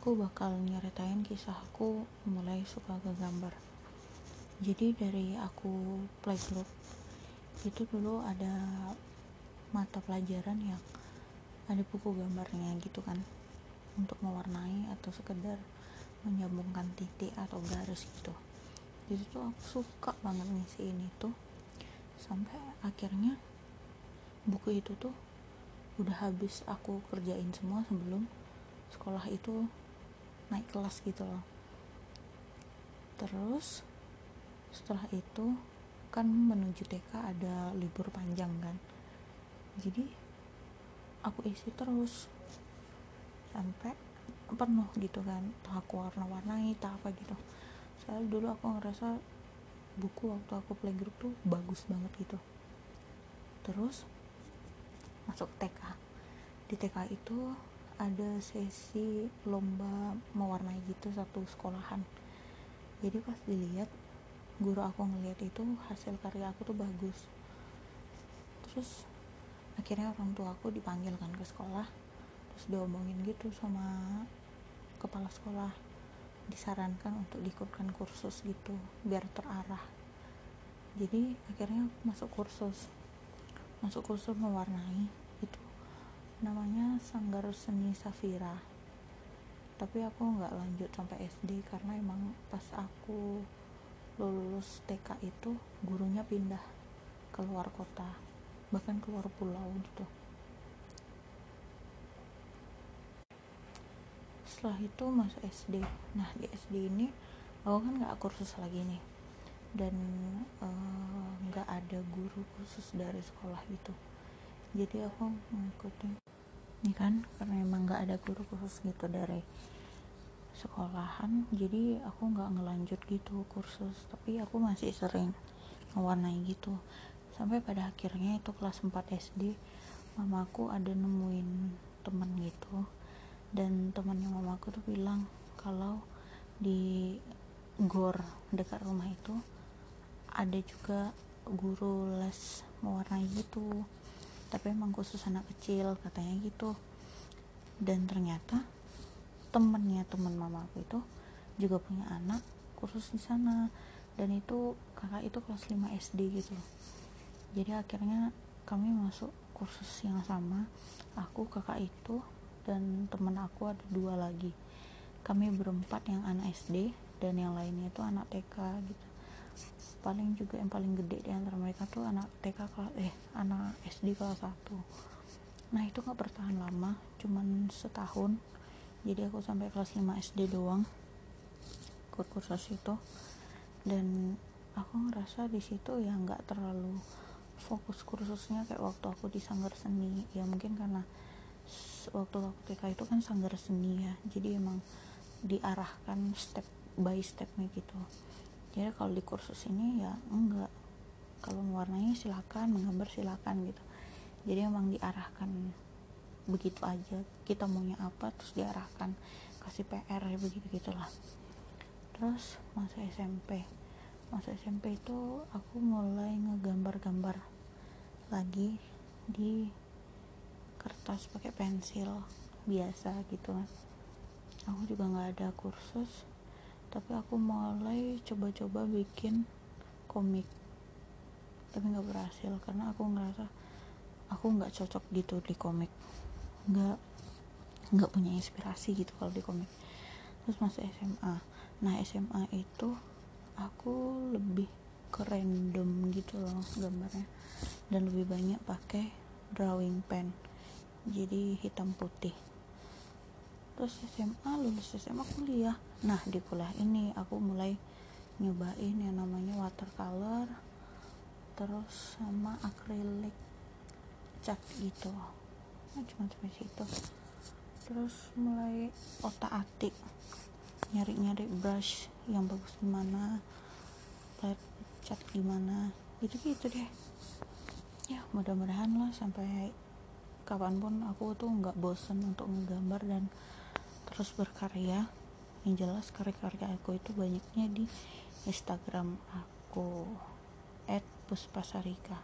aku bakal nyeritain kisah aku mulai suka ke gambar. Jadi dari aku playgroup itu dulu ada mata pelajaran yang ada buku gambarnya gitu kan untuk mewarnai atau sekedar menyambungkan titik atau garis gitu. Jadi tuh aku suka banget ngisi ini tuh sampai akhirnya buku itu tuh udah habis aku kerjain semua sebelum sekolah itu naik kelas gitu loh. Terus setelah itu kan menuju TK ada libur panjang kan. Jadi aku isi terus. Sampai penuh gitu kan. Tak aku warna-warnai tak apa gitu. Saya dulu aku ngerasa buku waktu aku playgroup tuh bagus banget gitu. Terus masuk TK di TK itu ada sesi lomba mewarnai gitu satu sekolahan. Jadi pas dilihat guru aku ngeliat itu hasil karya aku tuh bagus. Terus akhirnya orang tua aku dipanggil kan ke sekolah terus diomongin gitu sama kepala sekolah disarankan untuk diikutkan kursus gitu biar terarah. Jadi akhirnya aku masuk kursus. Masuk kursus mewarnai namanya Sanggar Seni Safira. Tapi aku nggak lanjut sampai SD karena emang pas aku lulus TK itu gurunya pindah keluar kota bahkan keluar pulau gitu. Setelah itu masuk SD nah di SD ini aku kan nggak kursus lagi nih. Dan eh, nggak uh, ada guru khusus dari sekolah gitu. Jadi aku mengikuti ini kan? Karena emang nggak ada guru khusus gitu dari sekolahan. Jadi aku nggak ngelanjut gitu kursus. Tapi aku masih sering mewarnai gitu. Sampai pada akhirnya itu kelas 4 SD mamaku ada nemuin temen gitu. Dan temannya mamaku tuh bilang kalau di gor dekat rumah itu ada juga guru les mewarnai gitu tapi emang khusus anak kecil katanya gitu. Dan ternyata temennya teman mamaku itu juga punya anak kursus di sana. Dan itu kakak itu kelas 5 SD gitu. Jadi akhirnya kami masuk kursus yang sama. Aku kakak itu dan temen aku ada dua lagi. Kami berempat yang anak SD dan yang lainnya itu anak TK gitu paling juga yang paling gede di antara mereka tuh anak TK kelas eh anak SD kelas 1 nah itu nggak bertahan lama cuman setahun. Jadi aku sampai kelas 5 SD doang ikut kursus itu. Dan aku ngerasa di situ ya nggak terlalu fokus kursusnya kayak waktu aku di sanggar seni. Ya mungkin karena waktu aku TK itu kan sanggar seni ya. Jadi emang diarahkan step by stepnya gitu jadi kalau di kursus ini ya enggak. Kalau mewarnai silakan menggambar silakan gitu. Jadi emang diarahkan begitu aja. Kita maunya apa terus diarahkan. Kasih PR ya begitu gitulah terus masa SMP masa SMP itu aku mulai ngegambar-gambar lagi di kertas pakai pensil biasa gitu kan. Aku juga nggak ada kursus tapi aku mulai coba-coba bikin komik. Tapi nggak berhasil karena aku ngerasa aku nggak cocok gitu di komik. Nggak nggak punya inspirasi gitu kalau di komik. Terus masuk SMA nah SMA itu aku lebih ke random gitu loh gambarnya. Dan lebih banyak pakai drawing pen. Jadi hitam putih terus SMA lulus SMA kuliah. Nah di kuliah ini aku mulai nyobain yang namanya watercolor terus sama akrilik cat gitu. Nah, cuma sampai situ. Terus mulai otak atik nyari-nyari brush yang bagus gimana plat cat gimana gitu gitu deh. Ya mudah-mudahan lah sampai kapan pun aku tuh nggak bosen untuk menggambar dan terus berkarya. Yang jelas karya-karya aku itu banyaknya di Instagram aku @puspasarika